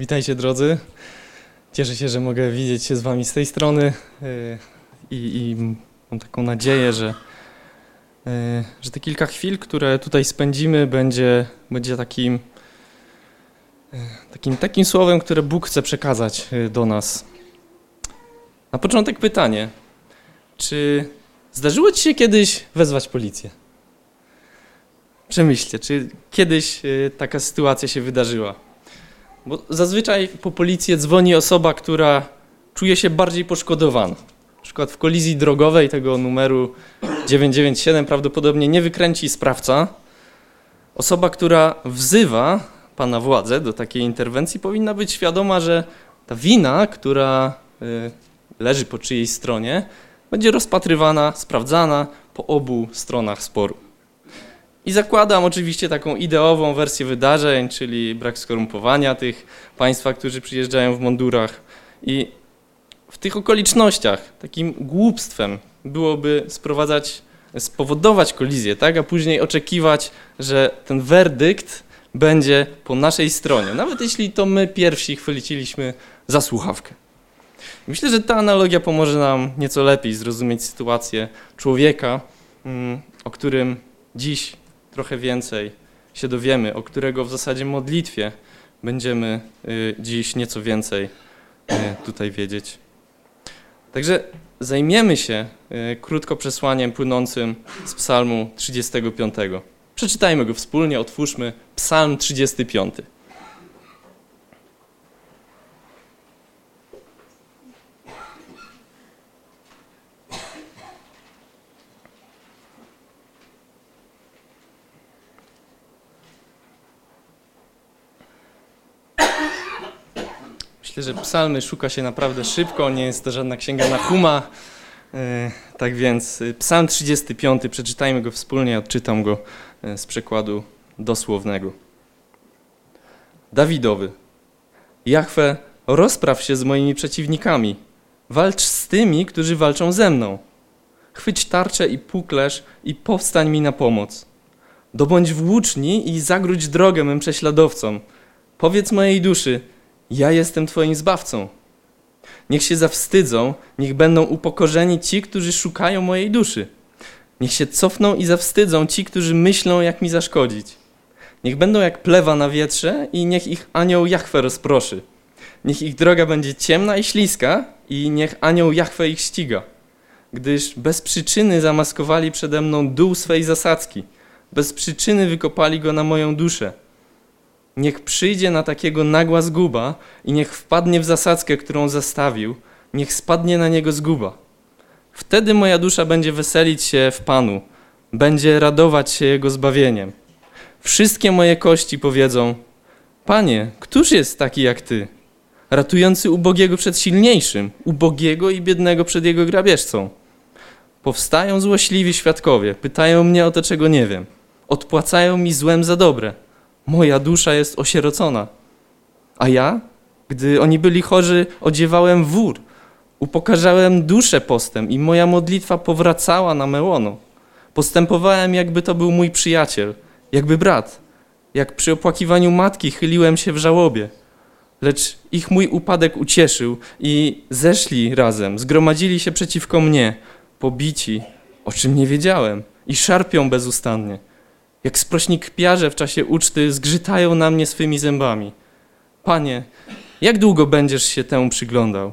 Witajcie drodzy. Cieszę się, że mogę widzieć się z wami z tej strony yy, i, i mam taką nadzieję, że, yy, że te kilka chwil, które tutaj spędzimy, będzie, będzie takim, yy, takim, takim słowem, które Bóg chce przekazać do nas. Na początek pytanie. Czy zdarzyło ci się kiedyś wezwać policję? Przemyślcie, czy kiedyś taka sytuacja się wydarzyła? Bo zazwyczaj po policję dzwoni osoba, która czuje się bardziej poszkodowana. Na przykład w kolizji drogowej tego numeru 997 prawdopodobnie nie wykręci sprawca. Osoba, która wzywa pana władzę do takiej interwencji, powinna być świadoma, że ta wina, która y, leży po czyjejś stronie, będzie rozpatrywana, sprawdzana po obu stronach sporu. I zakładam oczywiście taką ideową wersję wydarzeń, czyli brak skorumpowania tych państwa, którzy przyjeżdżają w mundurach. I w tych okolicznościach takim głupstwem byłoby sprowadzać, spowodować kolizję, tak? a później oczekiwać, że ten werdykt będzie po naszej stronie, nawet jeśli to my pierwsi chwyciliśmy za słuchawkę. Myślę, że ta analogia pomoże nam nieco lepiej zrozumieć sytuację człowieka, mm, o którym dziś trochę więcej się dowiemy, o którego w zasadzie modlitwie będziemy y, dziś nieco więcej y, tutaj wiedzieć. Także zajmiemy się y, krótko przesłaniem płynącym z Psalmu 35. Przeczytajmy go wspólnie, otwórzmy Psalm 35. Myślę, że psalmy szuka się naprawdę szybko, nie jest to żadna księga na huma. E, tak więc e, psalm 35, przeczytajmy go wspólnie, odczytam go e, z przekładu dosłownego. Dawidowy. Jachwę, rozpraw się z moimi przeciwnikami. Walcz z tymi, którzy walczą ze mną. Chwyć tarczę i puklerz i powstań mi na pomoc. Dobądź włóczni i zagródź drogę mym prześladowcom. Powiedz mojej duszy – ja jestem Twoim zbawcą. Niech się zawstydzą, niech będą upokorzeni ci, którzy szukają mojej duszy. Niech się cofną i zawstydzą ci, którzy myślą, jak mi zaszkodzić. Niech będą jak plewa na wietrze i niech ich anioł Jachwę rozproszy. Niech ich droga będzie ciemna i śliska i niech anioł Jachwę ich ściga. Gdyż bez przyczyny zamaskowali przede mną dół swej zasadzki. Bez przyczyny wykopali go na moją duszę. Niech przyjdzie na takiego nagła zguba i niech wpadnie w zasadzkę, którą zastawił, niech spadnie na niego zguba. Wtedy moja dusza będzie weselić się w Panu, będzie radować się Jego zbawieniem. Wszystkie moje kości powiedzą: Panie, któż jest taki jak Ty, ratujący ubogiego przed silniejszym, ubogiego i biednego przed jego grabieżcą? Powstają złośliwi świadkowie, pytają mnie o to, czego nie wiem, odpłacają mi złem za dobre Moja dusza jest osierocona. A ja, gdy oni byli chorzy, odziewałem wór, upokarzałem duszę postem i moja modlitwa powracała na mełono. Postępowałem, jakby to był mój przyjaciel, jakby brat. Jak przy opłakiwaniu matki chyliłem się w żałobie. Lecz ich mój upadek ucieszył i zeszli razem, zgromadzili się przeciwko mnie, pobici, o czym nie wiedziałem, i szarpią bezustannie. Jak sprośni kpiarze w czasie uczty zgrzytają na mnie swymi zębami. Panie, jak długo będziesz się temu przyglądał?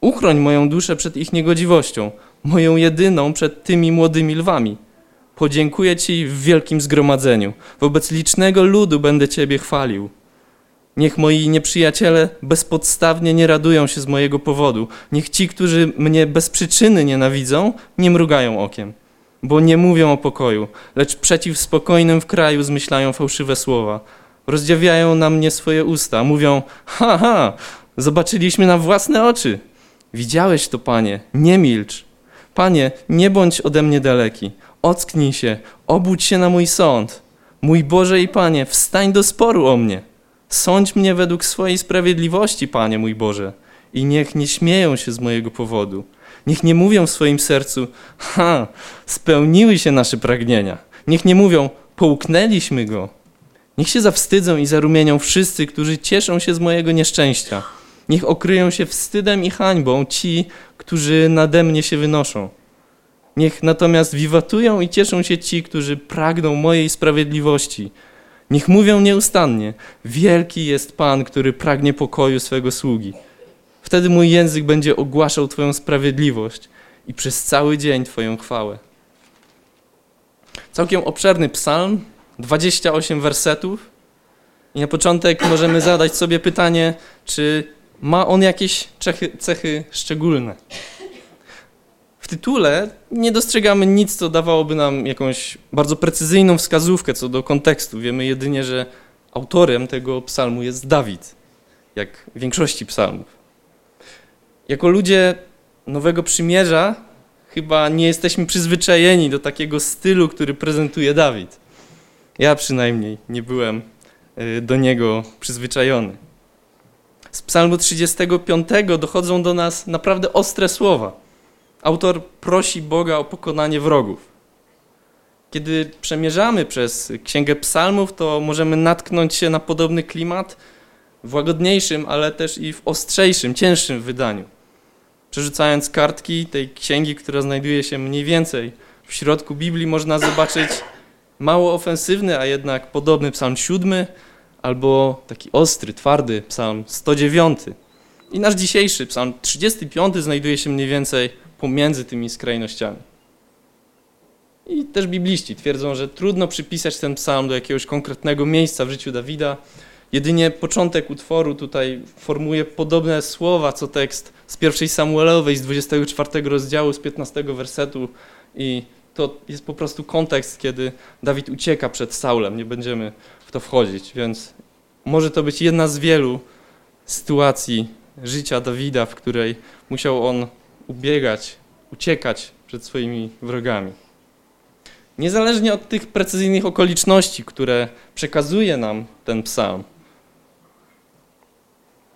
Uchroń moją duszę przed ich niegodziwością, moją jedyną przed tymi młodymi lwami. Podziękuję Ci w wielkim zgromadzeniu. Wobec licznego ludu będę Ciebie chwalił. Niech moi nieprzyjaciele bezpodstawnie nie radują się z mojego powodu. Niech ci, którzy mnie bez przyczyny nienawidzą, nie mrugają okiem bo nie mówią o pokoju, lecz przeciw spokojnym w kraju zmyślają fałszywe słowa. Rozdziawiają na mnie swoje usta, mówią: Ha, ha, zobaczyliśmy na własne oczy. Widziałeś to, panie, nie milcz. Panie, nie bądź ode mnie daleki. Ocknij się, obudź się na mój sąd. Mój Boże i Panie, wstań do sporu o mnie. Sądź mnie według swojej sprawiedliwości, Panie mój Boże, i niech nie śmieją się z mojego powodu. Niech nie mówią w swoim sercu, ha, spełniły się nasze pragnienia. Niech nie mówią, połknęliśmy go. Niech się zawstydzą i zarumienią wszyscy, którzy cieszą się z mojego nieszczęścia. Niech okryją się wstydem i hańbą ci, którzy nade mnie się wynoszą. Niech natomiast wiwatują i cieszą się ci, którzy pragną mojej sprawiedliwości. Niech mówią nieustannie: Wielki jest Pan, który pragnie pokoju swego sługi. Wtedy mój język będzie ogłaszał Twoją sprawiedliwość i przez cały dzień Twoją chwałę. Całkiem obszerny psalm, 28 wersetów. I na początek możemy zadać sobie pytanie, czy ma on jakieś cechy, cechy szczególne. W tytule nie dostrzegamy nic, co dawałoby nam jakąś bardzo precyzyjną wskazówkę co do kontekstu. Wiemy jedynie, że autorem tego psalmu jest Dawid, jak w większości psalmów. Jako ludzie Nowego Przymierza chyba nie jesteśmy przyzwyczajeni do takiego stylu, który prezentuje Dawid. Ja przynajmniej nie byłem y, do niego przyzwyczajony. Z Psalmu 35 dochodzą do nas naprawdę ostre słowa. Autor prosi Boga o pokonanie wrogów. Kiedy przemierzamy przez Księgę Psalmów, to możemy natknąć się na podobny klimat w łagodniejszym, ale też i w ostrzejszym, cięższym wydaniu. Przerzucając kartki tej księgi, która znajduje się mniej więcej w środku Biblii, można zobaczyć mało ofensywny, a jednak podobny psalm siódmy, albo taki ostry, twardy psalm 109. I nasz dzisiejszy psalm 35 znajduje się mniej więcej pomiędzy tymi skrajnościami. I też bibliści twierdzą, że trudno przypisać ten psalm do jakiegoś konkretnego miejsca w życiu Dawida. Jedynie początek utworu tutaj formuje podobne słowa, co tekst z pierwszej Samuelowej, z 24 rozdziału, z 15 wersetu i to jest po prostu kontekst, kiedy Dawid ucieka przed Saulem. Nie będziemy w to wchodzić, więc może to być jedna z wielu sytuacji życia Dawida, w której musiał on ubiegać, uciekać przed swoimi wrogami. Niezależnie od tych precyzyjnych okoliczności, które przekazuje nam ten psalm,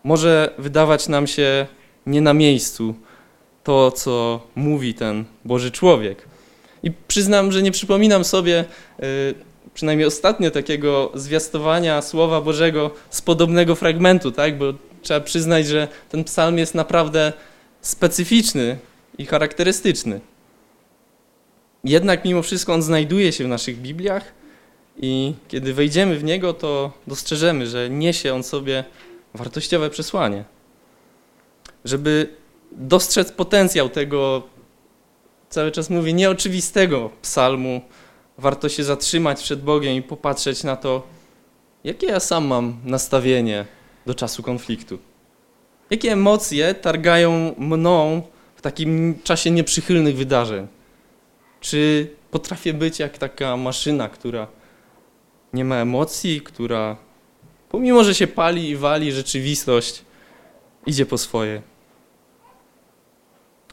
może wydawać nam się nie na miejscu to, co mówi ten Boży człowiek. I przyznam, że nie przypominam sobie y, przynajmniej ostatnio takiego zwiastowania Słowa Bożego z podobnego fragmentu, tak? Bo trzeba przyznać, że ten psalm jest naprawdę specyficzny i charakterystyczny. Jednak mimo wszystko on znajduje się w naszych Bibliach i kiedy wejdziemy w niego, to dostrzeżemy, że niesie on sobie wartościowe przesłanie. Żeby dostrzec potencjał tego cały czas mówię, nieoczywistego psalmu, warto się zatrzymać przed Bogiem i popatrzeć na to, jakie ja sam mam nastawienie do czasu konfliktu. Jakie emocje targają mną w takim czasie nieprzychylnych wydarzeń? Czy potrafię być jak taka maszyna, która nie ma emocji, która pomimo, że się pali i wali, rzeczywistość idzie po swoje?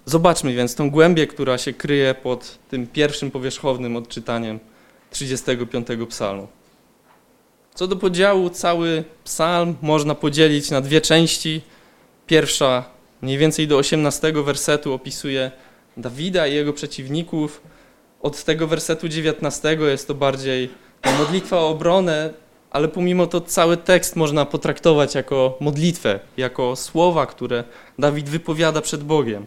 Zobaczmy więc tą głębię, która się kryje pod tym pierwszym powierzchownym odczytaniem 35 psalmu. Co do podziału, cały psalm można podzielić na dwie części. Pierwsza, mniej więcej do 18 wersetu, opisuje Dawida i jego przeciwników. Od tego wersetu 19 jest to bardziej modlitwa o obronę, ale pomimo to cały tekst można potraktować jako modlitwę, jako słowa, które Dawid wypowiada przed Bogiem.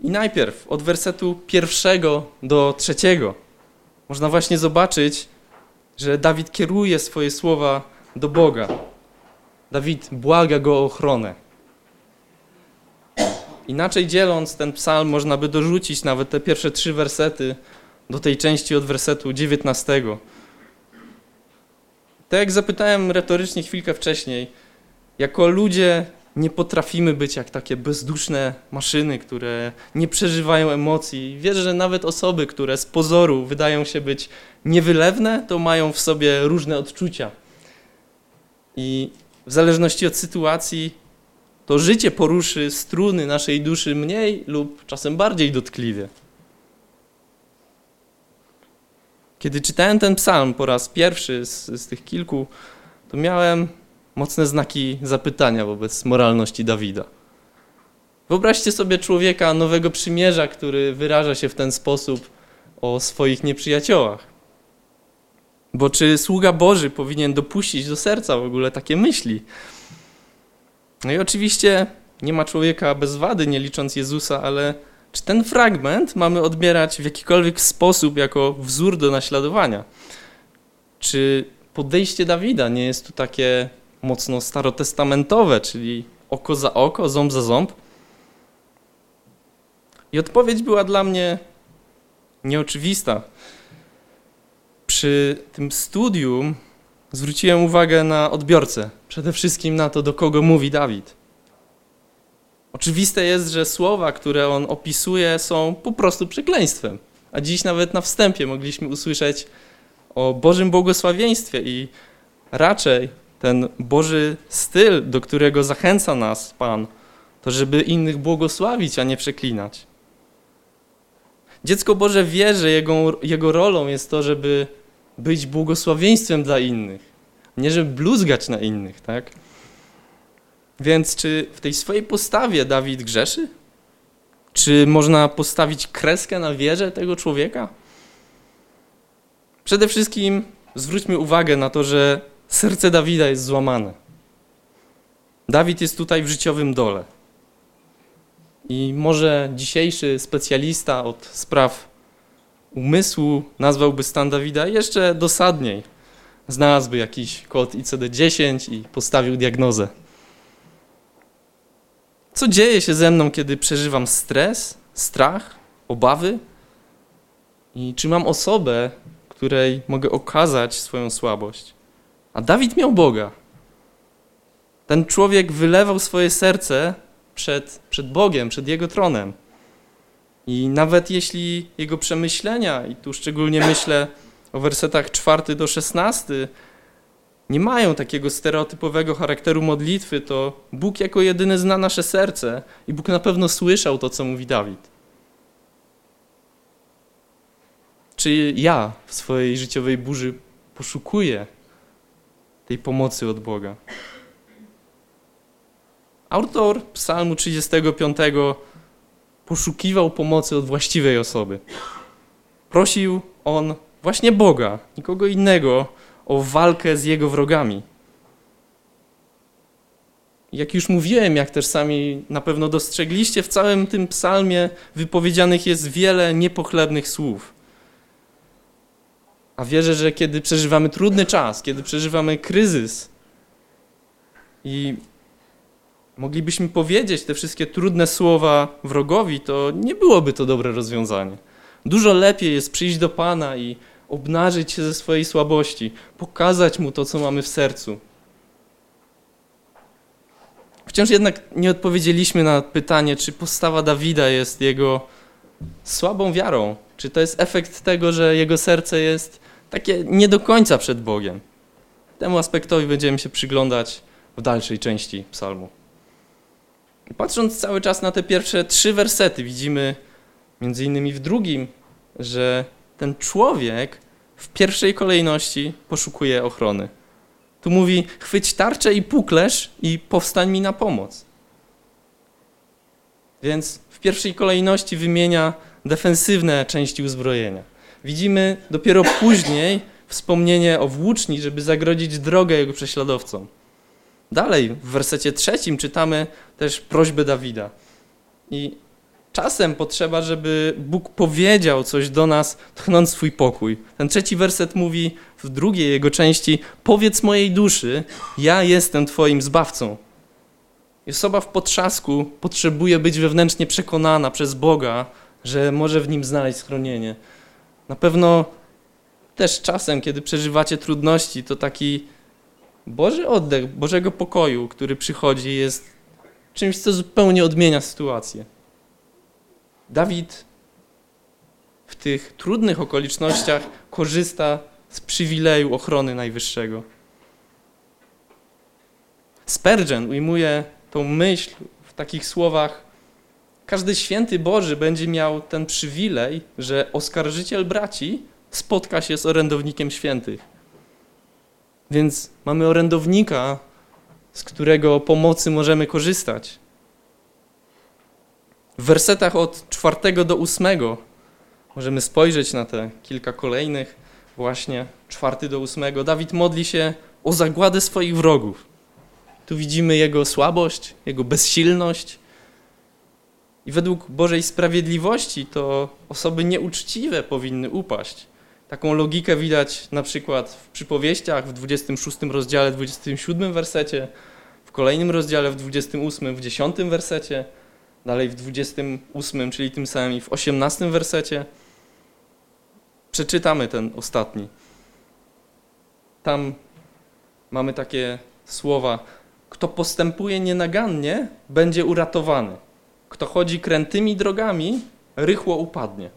I najpierw od wersetu pierwszego do trzeciego można właśnie zobaczyć, że Dawid kieruje swoje słowa do Boga. Dawid błaga go o ochronę. Inaczej dzieląc ten psalm, można by dorzucić nawet te pierwsze trzy wersety do tej części od wersetu 19. Tak jak zapytałem retorycznie chwilkę wcześniej, jako ludzie nie potrafimy być jak takie bezduszne maszyny, które nie przeżywają emocji. Wierzę, że nawet osoby, które z pozoru wydają się być niewylewne, to mają w sobie różne odczucia. I w zależności od sytuacji, to życie poruszy struny naszej duszy mniej lub czasem bardziej dotkliwie. Kiedy czytałem ten psalm po raz pierwszy z, z tych kilku, to miałem mocne znaki zapytania wobec moralności Dawida. Wyobraźcie sobie człowieka nowego przymierza, który wyraża się w ten sposób o swoich nieprzyjaciołach. Bo czy sługa Boży powinien dopuścić do serca w ogóle takie myśli? No i oczywiście nie ma człowieka bez wady, nie licząc Jezusa, ale czy ten fragment mamy odbierać w jakikolwiek sposób jako wzór do naśladowania? Czy podejście Dawida nie jest tu takie mocno starotestamentowe, czyli oko za oko, ząb za ząb? I odpowiedź była dla mnie nieoczywista. Przy tym studium zwróciłem uwagę na odbiorcę, przede wszystkim na to, do kogo mówi Dawid. Oczywiste jest, że słowa, które on opisuje, są po prostu przekleństwem. A dziś nawet na wstępie mogliśmy usłyszeć o Bożym błogosławieństwie i raczej ten Boży styl, do którego zachęca nas Pan, to żeby innych błogosławić, a nie przeklinać. Dziecko Boże wie, że jego, jego rolą jest to, żeby być błogosławieństwem dla innych, nie żeby bluzgać na innych, tak? Więc czy w tej swojej postawie Dawid grzeszy? Czy można postawić kreskę na wierze tego człowieka? Przede wszystkim zwróćmy uwagę na to, że serce Dawida jest złamane. Dawid jest tutaj w życiowym dole. I może dzisiejszy specjalista od spraw umysłu nazwałby stan Dawida jeszcze dosadniej. Znalazłby jakiś kod ICD-10 i postawił diagnozę. Co dzieje się ze mną, kiedy przeżywam stres, strach, obawy? I czy mam osobę, której mogę okazać swoją słabość? A Dawid miał Boga. Ten człowiek wylewał swoje serce przed, przed Bogiem, przed Jego tronem. I nawet jeśli jego przemyślenia, i tu szczególnie myślę o wersetach 4 do 16, nie mają takiego stereotypowego charakteru modlitwy, to Bóg jako jedyny zna nasze serce i Bóg na pewno słyszał to, co mówi Dawid. Czy ja w swojej życiowej burzy poszukuję tej pomocy od Boga? Autor Psalmu 35 poszukiwał pomocy od właściwej osoby. Prosił on właśnie Boga, nikogo innego, o walkę z jego wrogami. Jak już mówiłem, jak też sami na pewno dostrzegliście, w całym tym psalmie wypowiedzianych jest wiele niepochlebnych słów. A wierzę, że kiedy przeżywamy trudny czas, kiedy przeżywamy kryzys i moglibyśmy powiedzieć te wszystkie trudne słowa wrogowi, to nie byłoby to dobre rozwiązanie. Dużo lepiej jest przyjść do Pana i obnażyć się ze swojej słabości, pokazać Mu to, co mamy w sercu. Wciąż jednak nie odpowiedzieliśmy na pytanie, czy postawa Dawida jest jego słabą wiarą, czy to jest efekt tego, że jego serce jest takie nie do końca przed Bogiem. Temu aspektowi będziemy się przyglądać w dalszej części psalmu. Patrząc cały czas na te pierwsze trzy wersety, widzimy między innymi w drugim, że ten człowiek w pierwszej kolejności poszukuje ochrony. Tu mówi: chwyć tarczę i puklerz i powstań mi na pomoc. Więc w pierwszej kolejności wymienia defensywne części uzbrojenia. Widzimy dopiero później wspomnienie o włóczni, żeby zagrodzić drogę jego prześladowcom. Dalej, w wersecie trzecim czytamy też prośbę Dawida. I czasem potrzeba, żeby Bóg powiedział coś do nas, tchnąc swój pokój. Ten trzeci werset mówi w drugiej jego części: Powiedz mojej duszy, ja jestem Twoim zbawcą. Osoba w potrzasku potrzebuje być wewnętrznie przekonana przez Boga, że może w nim znaleźć schronienie. Na pewno też czasem, kiedy przeżywacie trudności, to taki Boży oddech, Bożego pokoju, który przychodzi, jest czymś, co zupełnie odmienia sytuację. Dawid w tych trudnych okolicznościach korzysta z przywileju ochrony Najwyższego. Spurgeon ujmuje tą myśl w takich słowach: Każdy święty Boży będzie miał ten przywilej, że oskarżyciel braci spotka się z orędownikiem świętych. Więc mamy orędownika, z którego pomocy możemy korzystać. W wersetach od czwartego do ósmego możemy spojrzeć na te kilka kolejnych właśnie czwarty do ósmego, Dawid modli się o zagładę swoich wrogów. Tu widzimy jego słabość, jego bezsilność. I według Bożej sprawiedliwości to osoby nieuczciwe powinny upaść. Taką logikę widać na przykład w przypowieściach w 26 rozdziale, 27 wersecie, w kolejnym rozdziale w 28, w 10 wersecie, dalej w 28, czyli tym samym i w 18 wersecie. Przeczytamy ten ostatni. Tam mamy takie słowa: Kto postępuje nienagannie, będzie uratowany. Kto chodzi krętymi drogami, rychło upadnie.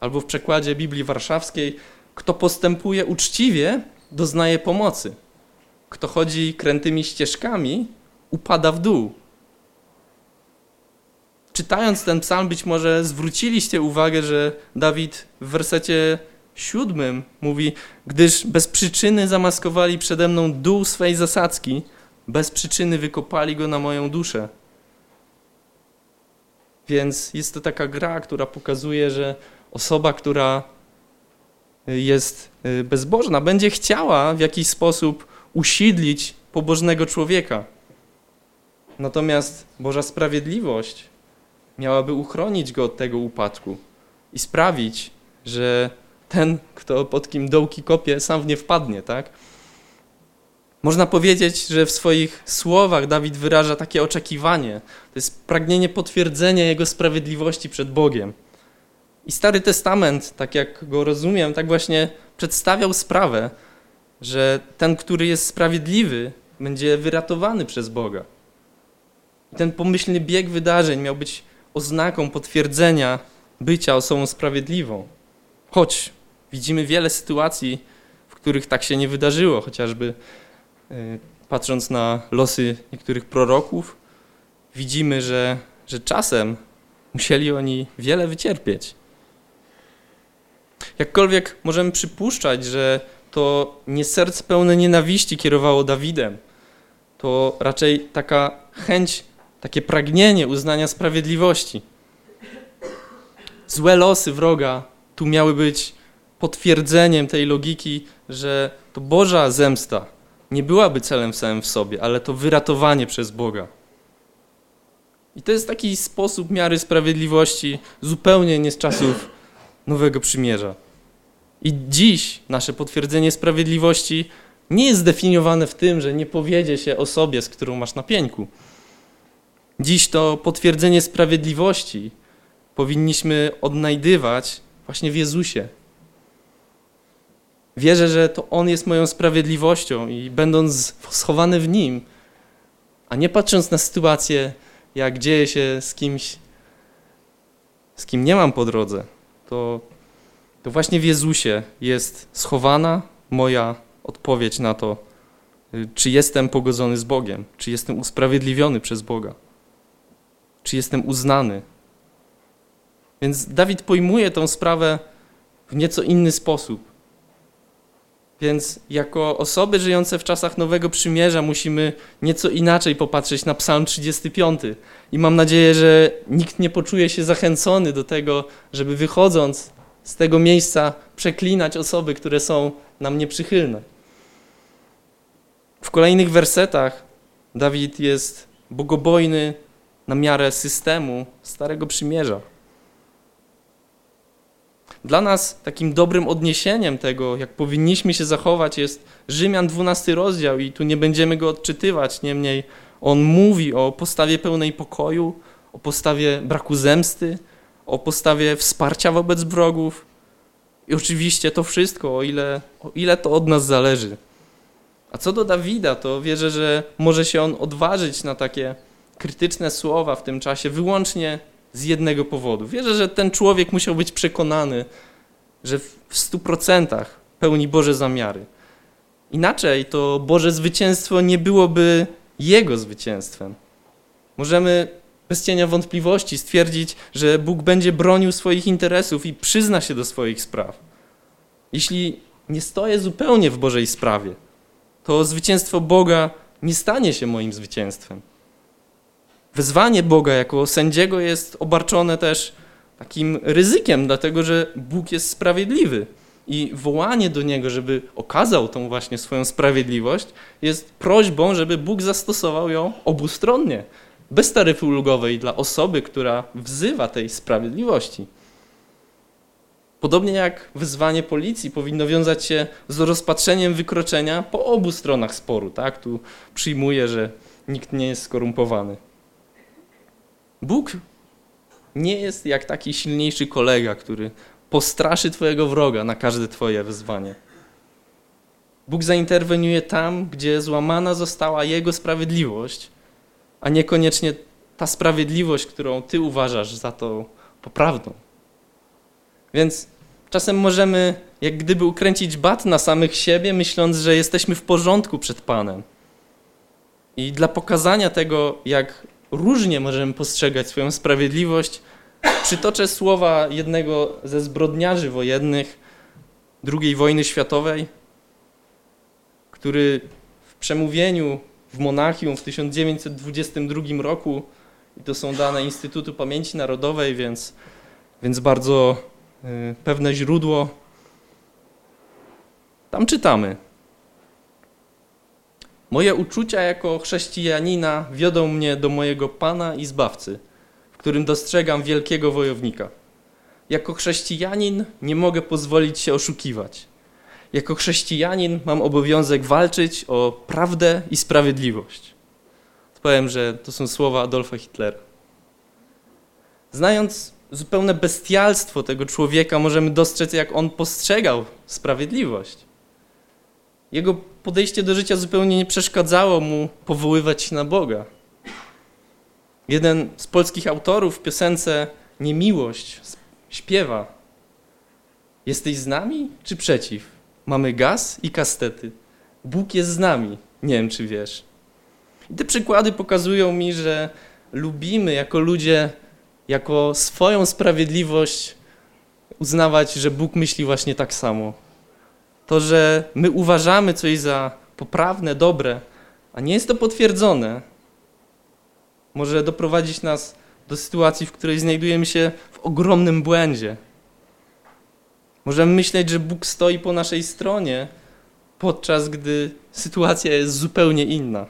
Albo w przekładzie Biblii Warszawskiej: Kto postępuje uczciwie, doznaje pomocy. Kto chodzi krętymi ścieżkami, upada w dół. Czytając ten psalm, być może zwróciliście uwagę, że Dawid w wersecie siódmym mówi: Gdyż bez przyczyny zamaskowali przede mną dół swej zasadzki, bez przyczyny wykopali go na moją duszę. Więc jest to taka gra, która pokazuje, że osoba, która jest y, bezbożna, będzie chciała w jakiś sposób usidlić pobożnego człowieka. Natomiast Boża sprawiedliwość miałaby uchronić go od tego upadku i sprawić, że ten, kto pod kim dołki kopie, sam w nie wpadnie, tak? Można powiedzieć, że w swoich słowach Dawid wyraża takie oczekiwanie. To jest pragnienie potwierdzenia jego sprawiedliwości przed Bogiem. I Stary Testament, tak jak go rozumiem, tak właśnie przedstawiał sprawę, że ten, który jest sprawiedliwy, będzie wyratowany przez Boga. I ten pomyślny bieg wydarzeń miał być oznaką potwierdzenia bycia osobą sprawiedliwą. Choć widzimy wiele sytuacji, w których tak się nie wydarzyło, chociażby y, patrząc na losy niektórych proroków, widzimy, że, że czasem musieli oni wiele wycierpieć. Jakkolwiek możemy przypuszczać, że to nie serce pełne nienawiści kierowało Dawidem, to raczej taka chęć, takie pragnienie uznania sprawiedliwości. Złe losy wroga tu miały być potwierdzeniem tej logiki, że to Boża zemsta nie byłaby celem samym w sobie, ale to wyratowanie przez Boga. I to jest taki sposób miary sprawiedliwości zupełnie nie z czasów Nowego Przymierza. I dziś nasze potwierdzenie sprawiedliwości nie jest zdefiniowane w tym, że nie powiedzie się osobie, z którą masz na pieńku. Dziś to potwierdzenie sprawiedliwości powinniśmy odnajdywać właśnie w Jezusie. Wierzę, że to On jest moją sprawiedliwością i będąc schowany w Nim, a nie patrząc na sytuację, jak dzieje się z kimś, z kim nie mam po drodze, to to właśnie w Jezusie jest schowana moja odpowiedź na to, y, czy jestem pogodzony z Bogiem, czy jestem usprawiedliwiony przez Boga, czy jestem uznany. Więc Dawid pojmuje tę sprawę w nieco inny sposób. Więc jako osoby żyjące w czasach Nowego Przymierza musimy nieco inaczej popatrzeć na Psalm 35. I mam nadzieję, że nikt nie poczuje się zachęcony do tego, żeby wychodząc z tego miejsca przeklinać osoby, które są nam nieprzychylne. W kolejnych wersetach Dawid jest bogobojny na miarę systemu Starego Przymierza. Dla nas takim dobrym odniesieniem tego, jak powinniśmy się zachować, jest Rzymian 12 rozdział i tu nie będziemy go odczytywać, niemniej on mówi o postawie pełnej pokoju, o postawie braku zemsty, o postawie wsparcia wobec wrogów. I oczywiście to wszystko, o ile, o ile to od nas zależy. A co do Dawida, to wierzę, że może się on odważyć na takie krytyczne słowa w tym czasie wyłącznie z jednego powodu. Wierzę, że ten człowiek musiał być przekonany, że w stu procentach pełni Boże zamiary. Inaczej to Boże zwycięstwo nie byłoby Jego zwycięstwem. Możemy bez cienia wątpliwości stwierdzić, że Bóg będzie bronił swoich interesów i przyzna się do swoich spraw. Jeśli nie stoję zupełnie w Bożej sprawie, to zwycięstwo Boga nie stanie się moim zwycięstwem. Wezwanie Boga jako sędziego jest obarczone też takim ryzykiem, dlatego że Bóg jest sprawiedliwy. I wołanie do Niego, żeby okazał tą właśnie swoją sprawiedliwość, jest prośbą, żeby Bóg zastosował ją obustronnie, bez taryfy ulgowej dla osoby, która wzywa tej sprawiedliwości. Podobnie jak wezwanie policji powinno wiązać się z rozpatrzeniem wykroczenia po obu stronach sporu. Tak? Tu przyjmuję, że nikt nie jest skorumpowany. Bóg nie jest jak taki silniejszy kolega, który postraszy Twojego wroga na każde Twoje wezwanie. Bóg zainterweniuje tam, gdzie złamana została Jego sprawiedliwość, a niekoniecznie ta sprawiedliwość, którą Ty uważasz za to poprawną. Więc czasem możemy jak gdyby ukręcić bat na samych siebie, myśląc, że jesteśmy w porządku przed Panem. I dla pokazania tego, jak różnie możemy postrzegać swoją sprawiedliwość, przytoczę słowa jednego ze zbrodniarzy wojennych II wojny światowej, który w przemówieniu w Monachium w 1922 roku, i to są dane Instytutu Pamięci Narodowej, więc, więc bardzo y, pewne źródło, tam czytamy. Moje uczucia jako chrześcijanina wiodą mnie do mojego Pana i Zbawcy, w którym dostrzegam wielkiego wojownika. Jako chrześcijanin nie mogę pozwolić się oszukiwać. Jako chrześcijanin mam obowiązek walczyć o prawdę i sprawiedliwość. Powiem, że to są słowa Adolfa Hitlera. Znając zupełne bestialstwo tego człowieka, możemy dostrzec, jak on postrzegał sprawiedliwość. Jego podejście do życia zupełnie nie przeszkadzało mu powoływać się na Boga. Jeden z polskich autorów w piosence Niemiłość śpiewa: Jesteś z nami czy przeciw? Mamy gaz i kastety. Bóg jest z nami. Nie wiem, czy wiesz. I te przykłady pokazują mi, że lubimy jako ludzie, jako swoją sprawiedliwość uznawać, że Bóg myśli właśnie tak samo to, że my uważamy coś za poprawne, dobre, a nie jest to potwierdzone, może doprowadzić nas do sytuacji, w której znajdujemy się w ogromnym błędzie. Możemy myśleć, że Bóg stoi po naszej stronie, podczas gdy sytuacja jest zupełnie inna.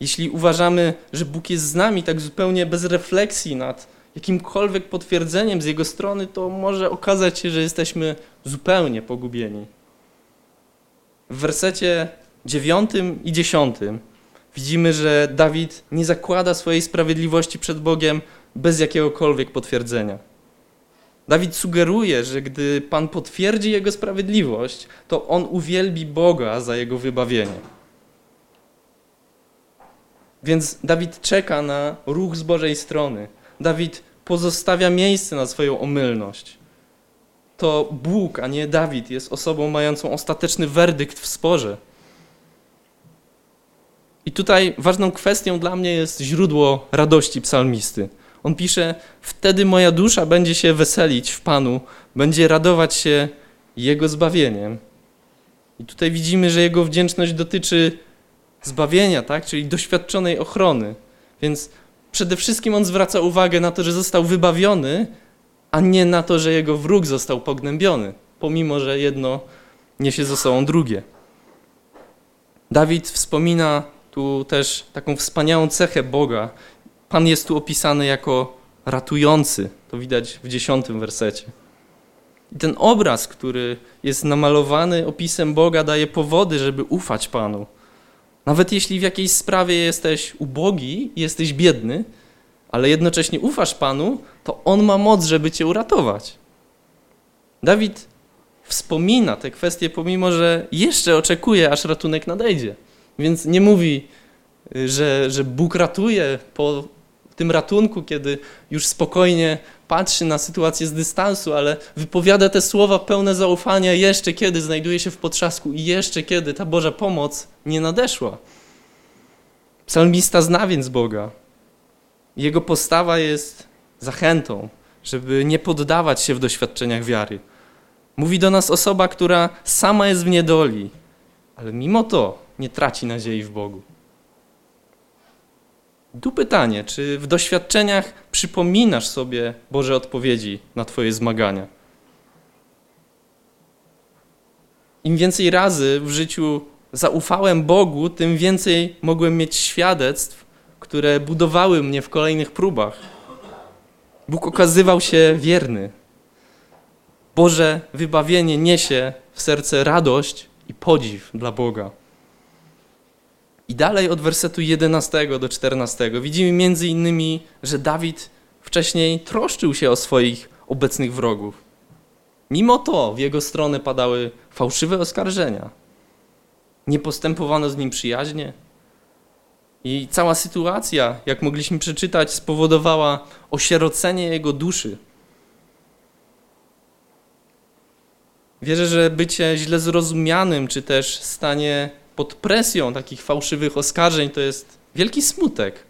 Jeśli uważamy, że Bóg jest z nami tak zupełnie bez refleksji nad jakimkolwiek potwierdzeniem z Jego strony, to może okazać się, że jesteśmy zupełnie pogubieni. W wersecie dziewiątym i dziesiątym widzimy, że Dawid nie zakłada swojej sprawiedliwości przed Bogiem bez jakiegokolwiek potwierdzenia. Dawid sugeruje, że gdy Pan potwierdzi jego sprawiedliwość, to on uwielbi Boga za jego wybawienie. Więc Dawid czeka na ruch z Bożej strony. Dawid pozostawia miejsce na swoją omylność. To Bóg, a nie Dawid, jest osobą mającą ostateczny werdykt w sporze. I tutaj ważną kwestią dla mnie jest źródło radości psalmisty. On pisze: Wtedy moja dusza będzie się weselić w Panu, będzie radować się Jego zbawieniem. I tutaj widzimy, że jego wdzięczność dotyczy zbawienia, tak? czyli doświadczonej ochrony. Więc przede wszystkim on zwraca uwagę na to, że został wybawiony, a nie na to, że jego wróg został pognębiony, pomimo że jedno niesie ze sobą drugie. Dawid wspomina tu też taką wspaniałą cechę Boga. Pan jest tu opisany jako ratujący. To widać w dziesiątym wersecie. I ten obraz, który jest namalowany opisem Boga, daje powody, żeby ufać Panu. Nawet jeśli w jakiejś sprawie jesteś ubogi, jesteś biedny, ale jednocześnie ufasz Panu, to On ma moc, żeby cię uratować. Dawid wspomina te kwestie, pomimo że jeszcze oczekuje, aż ratunek nadejdzie. Więc nie mówi, że, że Bóg ratuje po tym ratunku, kiedy już spokojnie patrzy na sytuację z dystansu, ale wypowiada te słowa pełne zaufania jeszcze kiedy znajduje się w potrzasku i jeszcze kiedy ta Boża pomoc nie nadeszła. Psalmista zna więc Boga. Jego postawa jest zachętą, żeby nie poddawać się w doświadczeniach wiary. Mówi do nas osoba, która sama jest w niedoli, ale mimo to nie traci nadziei w Bogu. Tu pytanie, czy w doświadczeniach przypominasz sobie Boże odpowiedzi na Twoje zmagania? Im więcej razy w życiu zaufałem Bogu, tym więcej mogłem mieć świadectw, które budowały mnie w kolejnych próbach. Bóg okazywał się wierny. Boże wybawienie niesie w serce radość i podziw dla Boga. I dalej od wersetu 11 do 14 widzimy między innymi, że Dawid wcześniej troszczył się o swoich obecnych wrogów. Mimo to w jego stronę padały fałszywe oskarżenia. Nie postępowano z nim przyjaźnie. I cała sytuacja, jak mogliśmy przeczytać, spowodowała osierocenie jego duszy. Wierzę, że bycie źle zrozumianym, czy też stanie pod presją takich fałszywych oskarżeń to jest wielki smutek.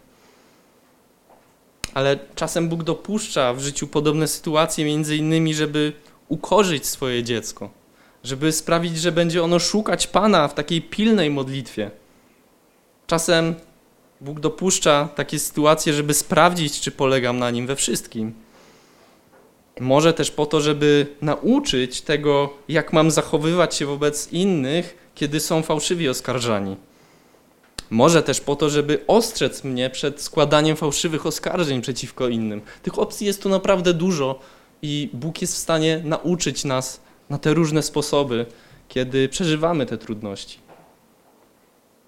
Ale czasem Bóg dopuszcza w życiu podobne sytuacje, między innymi, żeby ukorzyć swoje dziecko, żeby sprawić, że będzie ono szukać Pana w takiej pilnej modlitwie. Czasem Bóg dopuszcza takie sytuacje, żeby sprawdzić, czy polegam na nim we wszystkim. Może też po to, żeby nauczyć tego, jak mam zachowywać się wobec innych, kiedy są fałszywi oskarżani. Może też po to, żeby ostrzec mnie przed składaniem fałszywych oskarżeń przeciwko innym. Tych opcji jest tu naprawdę dużo i Bóg jest w stanie nauczyć nas na te różne sposoby, kiedy przeżywamy te trudności.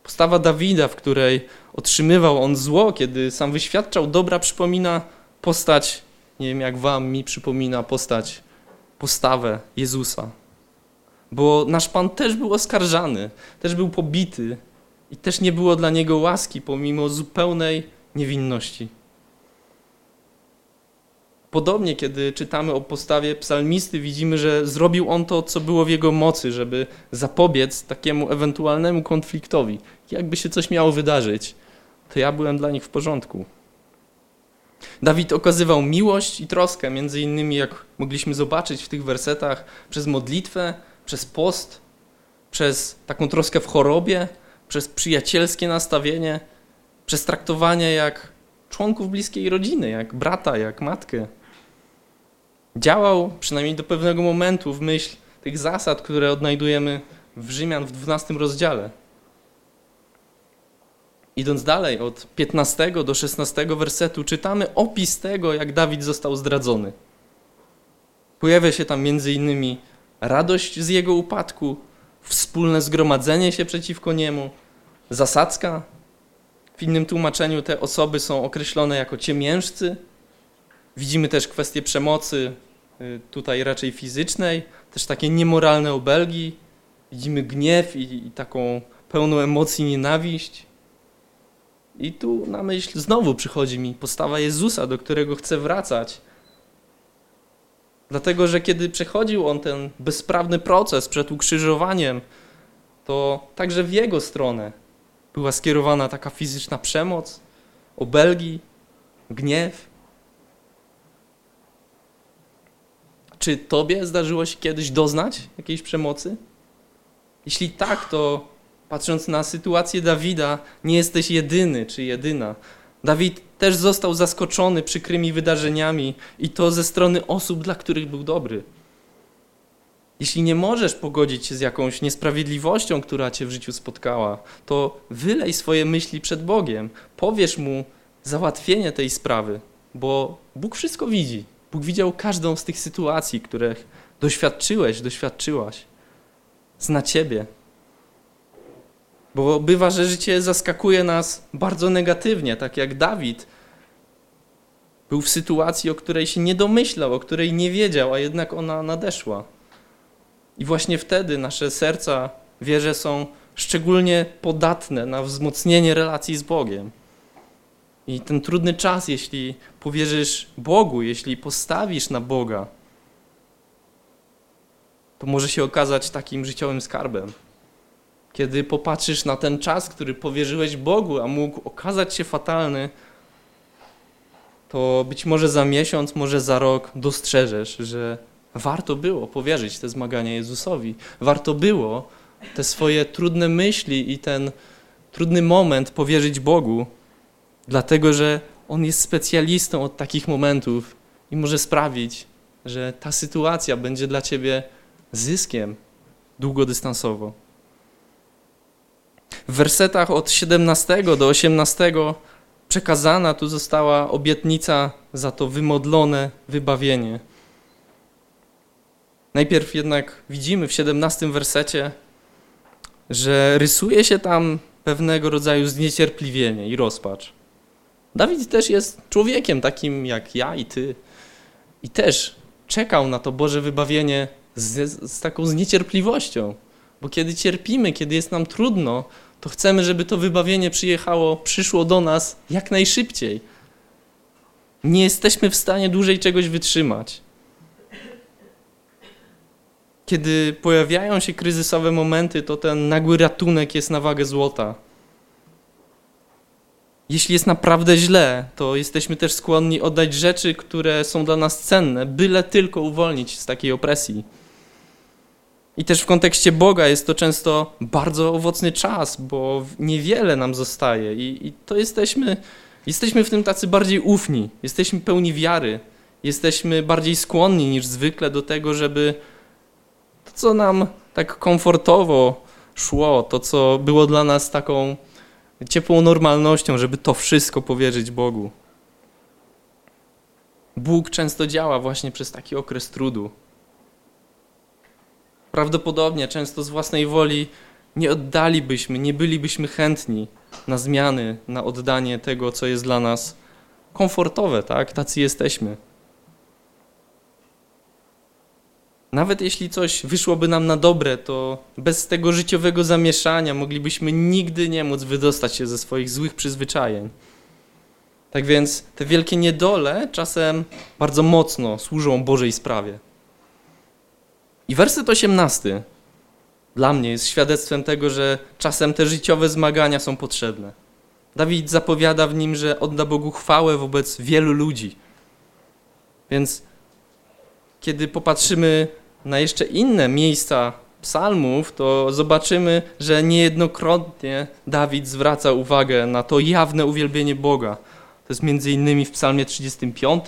Postawa Dawida, w której otrzymywał on zło, kiedy sam wyświadczał dobra, przypomina postać, nie wiem jak wam, mi przypomina postać, postawę Jezusa. Bo nasz Pan też był oskarżany, też był pobity i też nie było dla niego łaski pomimo zupełnej niewinności. Podobnie, kiedy czytamy o postawie psalmisty, widzimy, że zrobił on to, co było w jego mocy, żeby zapobiec takiemu ewentualnemu konfliktowi. Jakby się coś miało wydarzyć, to ja byłem dla nich w porządku. Dawid okazywał miłość i troskę, między innymi, jak mogliśmy zobaczyć w tych wersetach, przez modlitwę, przez post, przez taką troskę w chorobie, przez przyjacielskie nastawienie, przez traktowanie jak członków bliskiej rodziny, jak brata, jak matkę. Działał przynajmniej do pewnego momentu w myśl tych zasad, które odnajdujemy w Rzymian w 12 rozdziale. Idąc dalej, od 15 do 16 wersetu, czytamy opis tego, jak Dawid został zdradzony. Pojawia się tam między innymi radość z jego upadku, wspólne zgromadzenie się przeciwko niemu, zasadzka. W innym tłumaczeniu te osoby są określone jako ciemiężcy. Widzimy też kwestię przemocy, y, tutaj raczej fizycznej, też takie niemoralne obelgi. Widzimy gniew i, i taką pełną emocji nienawiść. I tu na myśl znowu przychodzi mi postawa Jezusa, do którego chcę wracać. Dlatego, że kiedy przechodził on ten bezprawny proces przed ukrzyżowaniem, to także w jego stronę była skierowana taka fizyczna przemoc, obelgi, gniew. Czy tobie zdarzyło się kiedyś doznać jakiejś przemocy? Jeśli tak, to patrząc na sytuację Dawida, nie jesteś jedyny czy jedyna. Dawid też został zaskoczony przykrymi wydarzeniami i to ze strony osób, dla których był dobry. Jeśli nie możesz pogodzić się z jakąś niesprawiedliwością, która cię w życiu spotkała, to wylej swoje myśli przed Bogiem. Powiesz mu załatwienie tej sprawy, bo Bóg wszystko widzi. Bóg widział każdą z tych sytuacji, których doświadczyłeś, doświadczyłaś. Zna ciebie. Bo bywa, że życie zaskakuje nas bardzo negatywnie, tak jak Dawid był w sytuacji, o której się nie domyślał, o której nie wiedział, a jednak ona nadeszła. I właśnie wtedy nasze serca, wierzę, są szczególnie podatne na wzmocnienie relacji z Bogiem. I ten trudny czas, jeśli powierzysz Bogu, jeśli postawisz na Boga, to może się okazać takim życiowym skarbem. Kiedy popatrzysz na ten czas, który powierzyłeś Bogu, a mógł okazać się fatalny, to być może za miesiąc, może za rok dostrzeżesz, że warto było powierzyć te zmagania Jezusowi. Warto było te swoje trudne myśli i ten trudny moment powierzyć Bogu, dlatego że On jest specjalistą od takich momentów i może sprawić, że ta sytuacja będzie dla ciebie zyskiem, długodystansowo. W wersetach od 17 do 18 przekazana tu została obietnica za to wymodlone wybawienie. Najpierw jednak widzimy w 17 wersecie, że rysuje się tam pewnego rodzaju zniecierpliwienie i rozpacz. Dawid też jest człowiekiem takim jak ja i ty. I też czekał na to Boże wybawienie z, z taką zniecierpliwością. Bo kiedy cierpimy, kiedy jest nam trudno, to chcemy, żeby to wybawienie przyjechało, przyszło do nas jak najszybciej. Nie jesteśmy w stanie dłużej czegoś wytrzymać. Kiedy pojawiają się kryzysowe momenty, to ten nagły ratunek jest na wagę złota. Jeśli jest naprawdę źle, to jesteśmy też skłonni oddać rzeczy, które są dla nas cenne, byle tylko uwolnić z takiej opresji. I też w kontekście Boga jest to często bardzo owocny czas, bo niewiele nam zostaje i, i to jesteśmy, jesteśmy w tym tacy bardziej ufni, jesteśmy pełni wiary, jesteśmy bardziej skłonni niż zwykle do tego, żeby to, co nam tak komfortowo szło, to, co było dla nas taką ciepłą normalnością, żeby to wszystko powierzyć Bogu. Bóg często działa właśnie przez taki okres trudu. Prawdopodobnie często z własnej woli nie oddalibyśmy, nie bylibyśmy chętni na zmiany, na oddanie tego, co jest dla nas komfortowe, tak? Tacy jesteśmy. Nawet jeśli coś wyszłoby nam na dobre, to bez tego życiowego zamieszania moglibyśmy nigdy nie móc wydostać się ze swoich złych przyzwyczajeń. Tak więc te wielkie niedole czasem bardzo mocno służą Bożej sprawie. I werset 18 dla mnie jest świadectwem tego, że czasem te życiowe zmagania są potrzebne. Dawid zapowiada w nim, że odda Bogu chwałę wobec wielu ludzi. Więc kiedy popatrzymy na jeszcze inne miejsca psalmów, to zobaczymy, że niejednokrotnie Dawid zwraca uwagę na to jawne uwielbienie Boga. To jest między innymi w psalmie 35,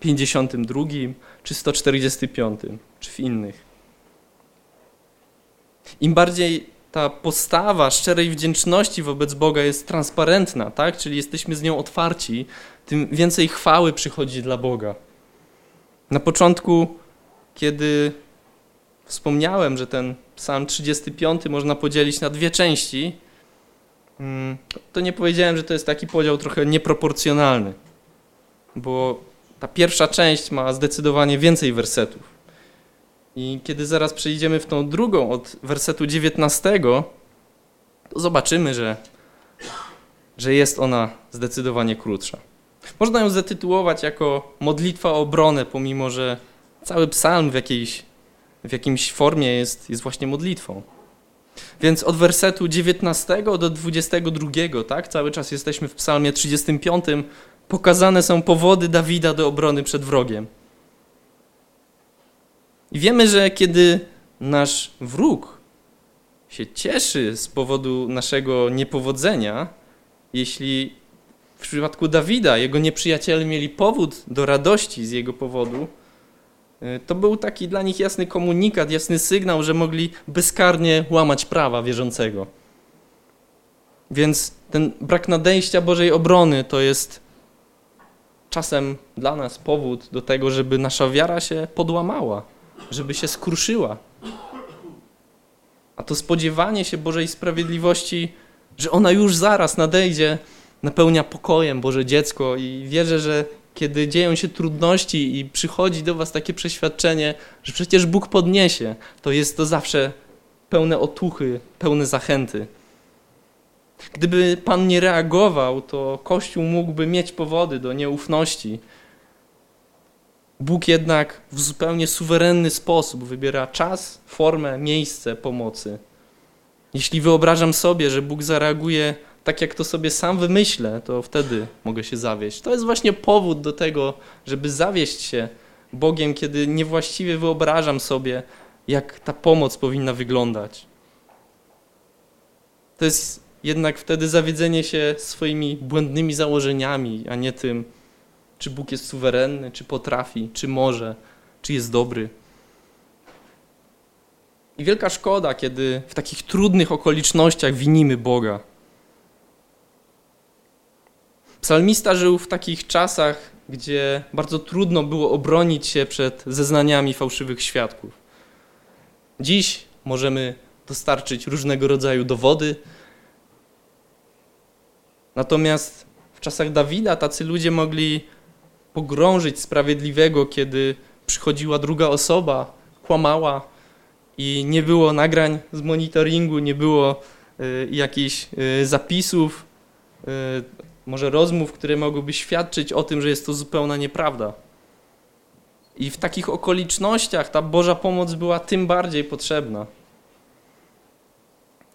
52 czy 145, czy w innych. Im bardziej ta postawa szczerej wdzięczności wobec Boga jest transparentna, tak? czyli jesteśmy z nią otwarci, tym więcej chwały przychodzi dla Boga. Na początku, kiedy wspomniałem, że ten psalm 35 można podzielić na dwie części, mm, to nie powiedziałem, że to jest taki podział trochę nieproporcjonalny, bo ta pierwsza część ma zdecydowanie więcej wersetów. I kiedy zaraz przejdziemy w tą drugą od wersetu 19, to zobaczymy, że, że jest ona zdecydowanie krótsza. Można ją zatytułować jako modlitwa o obronę, pomimo że cały psalm w jakiejś, w jakimś formie jest, jest właśnie modlitwą. Więc od wersetu 19 do 22, tak, cały czas jesteśmy w psalmie 35, pokazane są powody Dawida do obrony przed wrogiem. I wiemy, że kiedy nasz wróg się cieszy z powodu naszego niepowodzenia, jeśli w przypadku Dawida jego nieprzyjaciele mieli powód do radości z jego powodu, y, to był taki dla nich jasny komunikat, jasny sygnał, że mogli bezkarnie łamać prawa wierzącego. Więc ten brak nadejścia Bożej obrony to jest czasem dla nas powód do tego, żeby nasza wiara się podłamała żeby się skruszyła. A to spodziewanie się Bożej sprawiedliwości, że ona już zaraz nadejdzie, napełnia pokojem Boże dziecko i wierzę, że kiedy dzieją się trudności i przychodzi do was takie przeświadczenie, że przecież Bóg podniesie, to jest to zawsze pełne otuchy, pełne zachęty. Gdyby Pan nie reagował, to Kościół mógłby mieć powody do nieufności, Bóg jednak w zupełnie suwerenny sposób wybiera czas, formę, miejsce pomocy. Jeśli wyobrażam sobie, że Bóg zareaguje tak, jak to sobie sam wymyślę, to wtedy mogę się zawieść. To jest właśnie powód do tego, żeby zawieść się Bogiem, kiedy niewłaściwie wyobrażam sobie, jak ta pomoc powinna wyglądać. To jest jednak wtedy zawiedzenie się swoimi błędnymi założeniami, a nie tym, czy Bóg jest suwerenny, czy potrafi, czy może, czy jest dobry. I wielka szkoda, kiedy w takich trudnych okolicznościach winimy Boga. Psalmista żył w takich czasach, gdzie bardzo trudno było obronić się przed zeznaniami fałszywych świadków. Dziś możemy dostarczyć różnego rodzaju dowody. Natomiast w czasach Dawida tacy ludzie mogli pogrążyć sprawiedliwego, kiedy przychodziła druga osoba, kłamała i nie było nagrań z monitoringu, nie było y, jakichś y, zapisów, y, może rozmów, które mogłyby świadczyć o tym, że jest to zupełna nieprawda. I w takich okolicznościach ta Boża pomoc była tym bardziej potrzebna.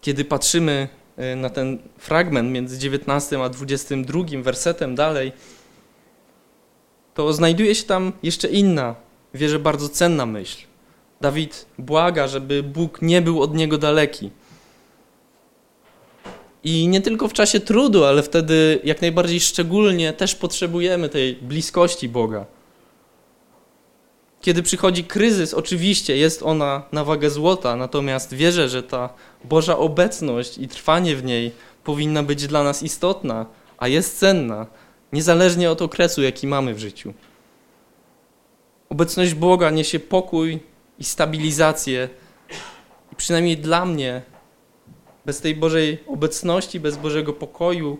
Kiedy patrzymy na ten fragment między 19 a 22 wersetem dalej, to znajduje się tam jeszcze inna, wierzę, bardzo cenna myśl. Dawid błaga, żeby Bóg nie był od niego daleki. I nie tylko w czasie trudu, ale wtedy jak najbardziej szczególnie też potrzebujemy tej bliskości Boga. Kiedy przychodzi kryzys, oczywiście jest ona na wagę złota, natomiast wierzę, że ta Boża obecność i trwanie w niej powinna być dla nas istotna, a jest cenna, niezależnie od okresu, jaki mamy w życiu. Obecność Boga niesie pokój i stabilizację. I przynajmniej dla mnie, bez tej Bożej obecności, bez Bożego pokoju,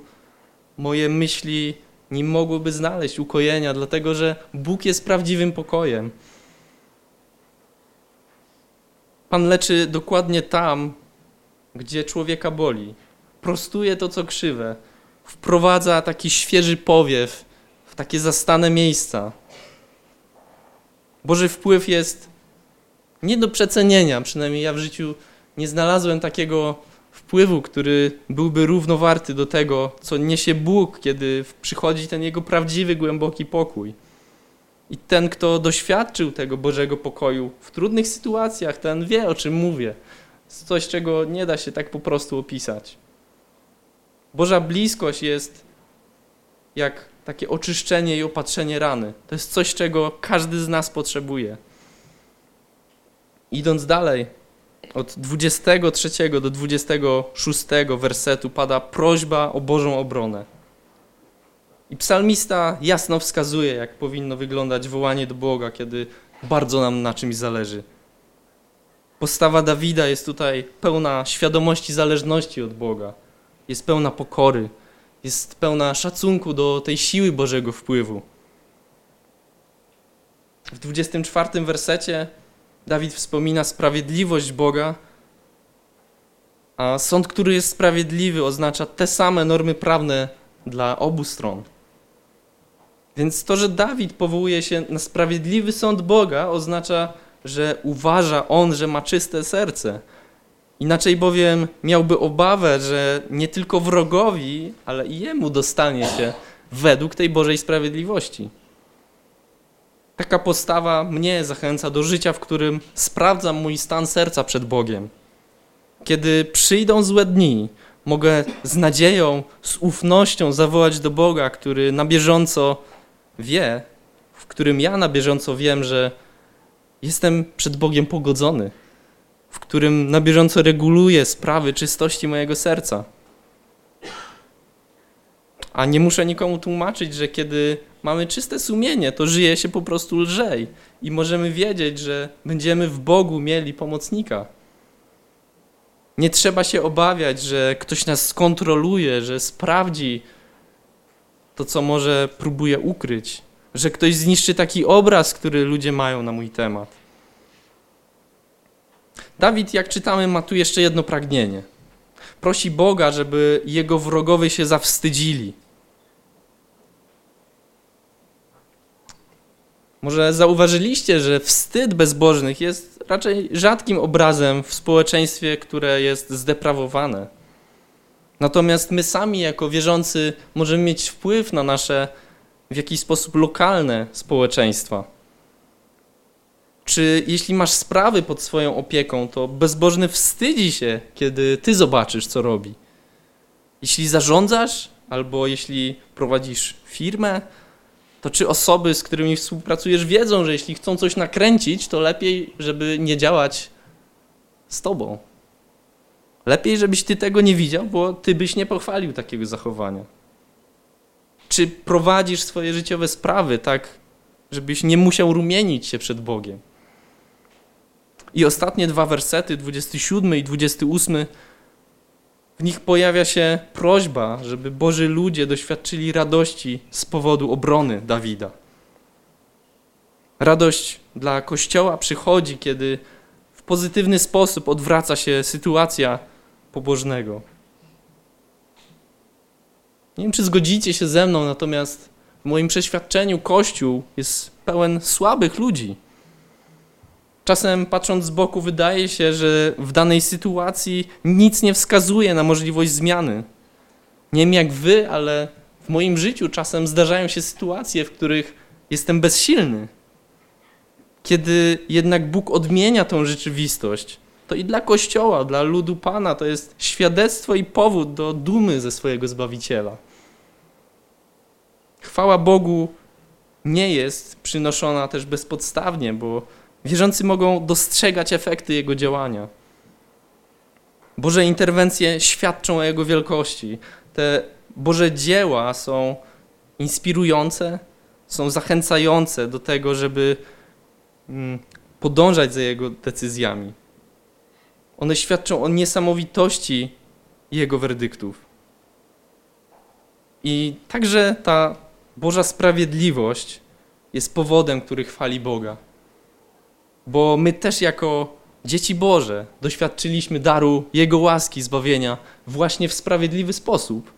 moje myśli nie mogłyby znaleźć ukojenia, dlatego że Bóg jest prawdziwym pokojem. Pan leczy dokładnie tam, gdzie człowieka boli. Prostuje to, co krzywe. Wprowadza taki świeży powiew w takie zastane miejsca. Boży wpływ jest nie do przecenienia, przynajmniej ja w życiu nie znalazłem takiego wpływu, który byłby równowarty do tego, co niesie Bóg, kiedy przychodzi ten Jego prawdziwy, głęboki pokój. I ten, kto doświadczył tego Bożego pokoju w trudnych sytuacjach, ten wie, o czym mówię. Jest coś, czego nie da się tak po prostu opisać. Boża bliskość jest jak takie oczyszczenie i opatrzenie rany. To jest coś, czego każdy z nas potrzebuje. Idąc dalej, od 23 do 26 wersetu pada prośba o Bożą obronę. I psalmista jasno wskazuje, jak powinno wyglądać wołanie do Boga, kiedy bardzo nam na czymś zależy. Postawa Dawida jest tutaj pełna świadomości zależności od Boga, jest pełna pokory, jest pełna szacunku do tej siły Bożego wpływu. W 24 wersecie Dawid wspomina sprawiedliwość Boga, a sąd, który jest sprawiedliwy, oznacza te same normy prawne dla obu stron. Więc to, że Dawid powołuje się na sprawiedliwy sąd Boga, oznacza, że uważa on, że ma czyste serce. Inaczej bowiem miałby obawę, że nie tylko wrogowi, ale i jemu dostanie się według tej Bożej sprawiedliwości. Taka postawa mnie zachęca do życia, w którym sprawdzam mój stan serca przed Bogiem. Kiedy przyjdą złe dni, mogę z nadzieją, z ufnością zawołać do Boga, który na bieżąco wie, w którym ja na bieżąco wiem, że jestem przed Bogiem pogodzony, w którym na bieżąco reguluję sprawy czystości mojego serca. A nie muszę nikomu tłumaczyć, że kiedy mamy czyste sumienie, to żyje się po prostu lżej i możemy wiedzieć, że będziemy w Bogu mieli pomocnika. Nie trzeba się obawiać, że ktoś nas skontroluje, że sprawdzi to, co może próbuje ukryć, że ktoś zniszczy taki obraz, który ludzie mają na mój temat. Dawid, jak czytamy, ma tu jeszcze jedno pragnienie. Prosi Boga, żeby jego wrogowie się zawstydzili Może zauważyliście, że wstyd bezbożnych jest raczej rzadkim obrazem w społeczeństwie, które jest zdeprawowane. Natomiast my sami, jako wierzący, możemy mieć wpływ na nasze w jakiś sposób lokalne społeczeństwa. Czy jeśli masz sprawy pod swoją opieką, to bezbożny wstydzi się, kiedy ty zobaczysz, co robi. Jeśli zarządzasz, albo jeśli prowadzisz firmę, to czy osoby, z którymi współpracujesz, wiedzą, że jeśli chcą coś nakręcić, to lepiej, żeby nie działać z tobą. Lepiej, żebyś ty tego nie widział, bo ty byś nie pochwalił takiego zachowania. Czy prowadzisz swoje życiowe sprawy tak, żebyś nie musiał rumienić się przed Bogiem? I ostatnie dwa wersety, 27 i 28, w nich pojawia się prośba, żeby Boży ludzie doświadczyli radości z powodu obrony Dawida. Radość dla Kościoła przychodzi, kiedy w pozytywny sposób odwraca się sytuacja pobożnego. Nie wiem, czy zgodzicie się ze mną, natomiast w moim przeświadczeniu Kościół jest pełen słabych ludzi. Czasem patrząc z boku, wydaje się, że w danej sytuacji nic nie wskazuje na możliwość zmiany. Nie wiem jak wy, ale w moim życiu czasem zdarzają się sytuacje, w których jestem bezsilny. Kiedy jednak Bóg odmienia tą rzeczywistość, to i dla Kościoła, dla ludu Pana to jest świadectwo i powód do dumy ze swojego Zbawiciela. Chwała Bogu nie jest przynoszona też bezpodstawnie, bo wierzący mogą dostrzegać efekty Jego działania. Boże interwencje świadczą o Jego wielkości. Te Boże dzieła są inspirujące, są zachęcające do tego, żeby mm, podążać za Jego decyzjami. One świadczą o niesamowitości Jego werdyktów. I także ta Boża sprawiedliwość jest powodem, który chwali Boga. Bo my też jako dzieci Boże doświadczyliśmy daru Jego łaski, zbawienia właśnie w sprawiedliwy sposób,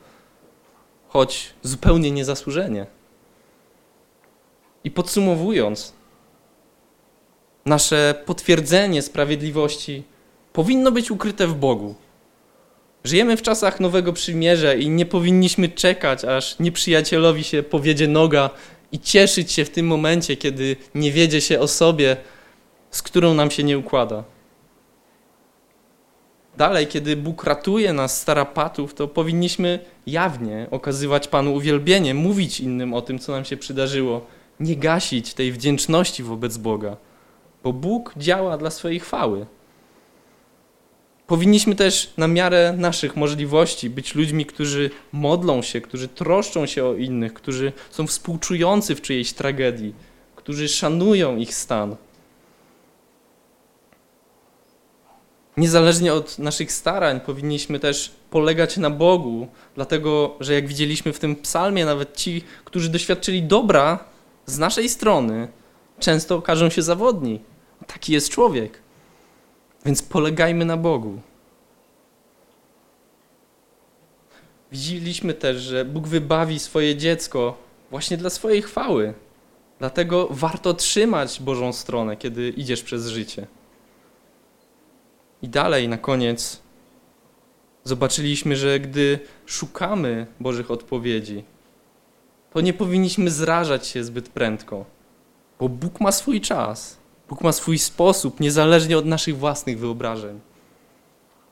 choć zupełnie niezasłużenie. I podsumowując, nasze potwierdzenie sprawiedliwości powinno być ukryte w Bogu. Żyjemy w czasach Nowego Przymierza i nie powinniśmy czekać, aż nieprzyjacielowi się powiedzie noga i cieszyć się w tym momencie, kiedy nie wiedzie się o sobie, z którą nam się nie układa. Dalej, kiedy Bóg ratuje nas z tarapatów, to powinniśmy jawnie okazywać Panu uwielbienie, mówić innym o tym, co nam się przydarzyło, nie gasić tej wdzięczności wobec Boga, bo Bóg działa dla swojej chwały. Powinniśmy też na miarę naszych możliwości być ludźmi, którzy modlą się, którzy troszczą się o innych, którzy są współczujący w czyjejś tragedii, którzy szanują ich stan. Niezależnie od naszych starań powinniśmy też polegać na Bogu, dlatego że jak widzieliśmy w tym psalmie, nawet ci, którzy doświadczyli dobra z naszej strony, często okażą się zawodni. Taki jest człowiek. Więc polegajmy na Bogu. Widzieliśmy też, że Bóg wybawi swoje dziecko właśnie dla swojej chwały. Dlatego warto trzymać Bożą stronę, kiedy idziesz przez życie. I dalej, na koniec, zobaczyliśmy, że gdy szukamy Bożych odpowiedzi, to nie powinniśmy zrażać się zbyt prędko, bo Bóg ma swój czas. Bóg ma swój sposób, niezależnie od naszych własnych wyobrażeń.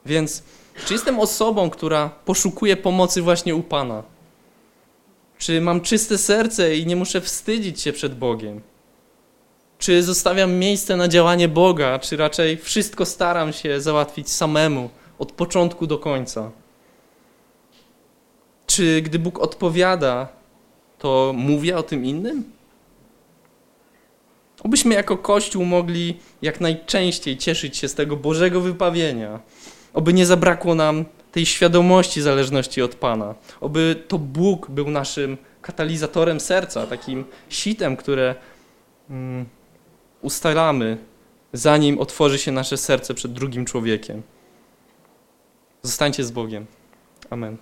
Więc, czy jestem osobą, która poszukuje pomocy właśnie u Pana? Czy mam czyste serce i nie muszę wstydzić się przed Bogiem? Czy zostawiam miejsce na działanie Boga, czy raczej wszystko staram się załatwić samemu, od początku do końca? Czy gdy Bóg odpowiada, to mówię o tym innym? Obyśmy jako Kościół mogli jak najczęściej cieszyć się z tego Bożego wybawienia. Oby nie zabrakło nam tej świadomości zależności od Pana. Oby to Bóg był naszym katalizatorem serca, takim sitem, które mm, ustalamy, zanim otworzy się nasze serce przed drugim człowiekiem. Zostańcie z Bogiem. Amen.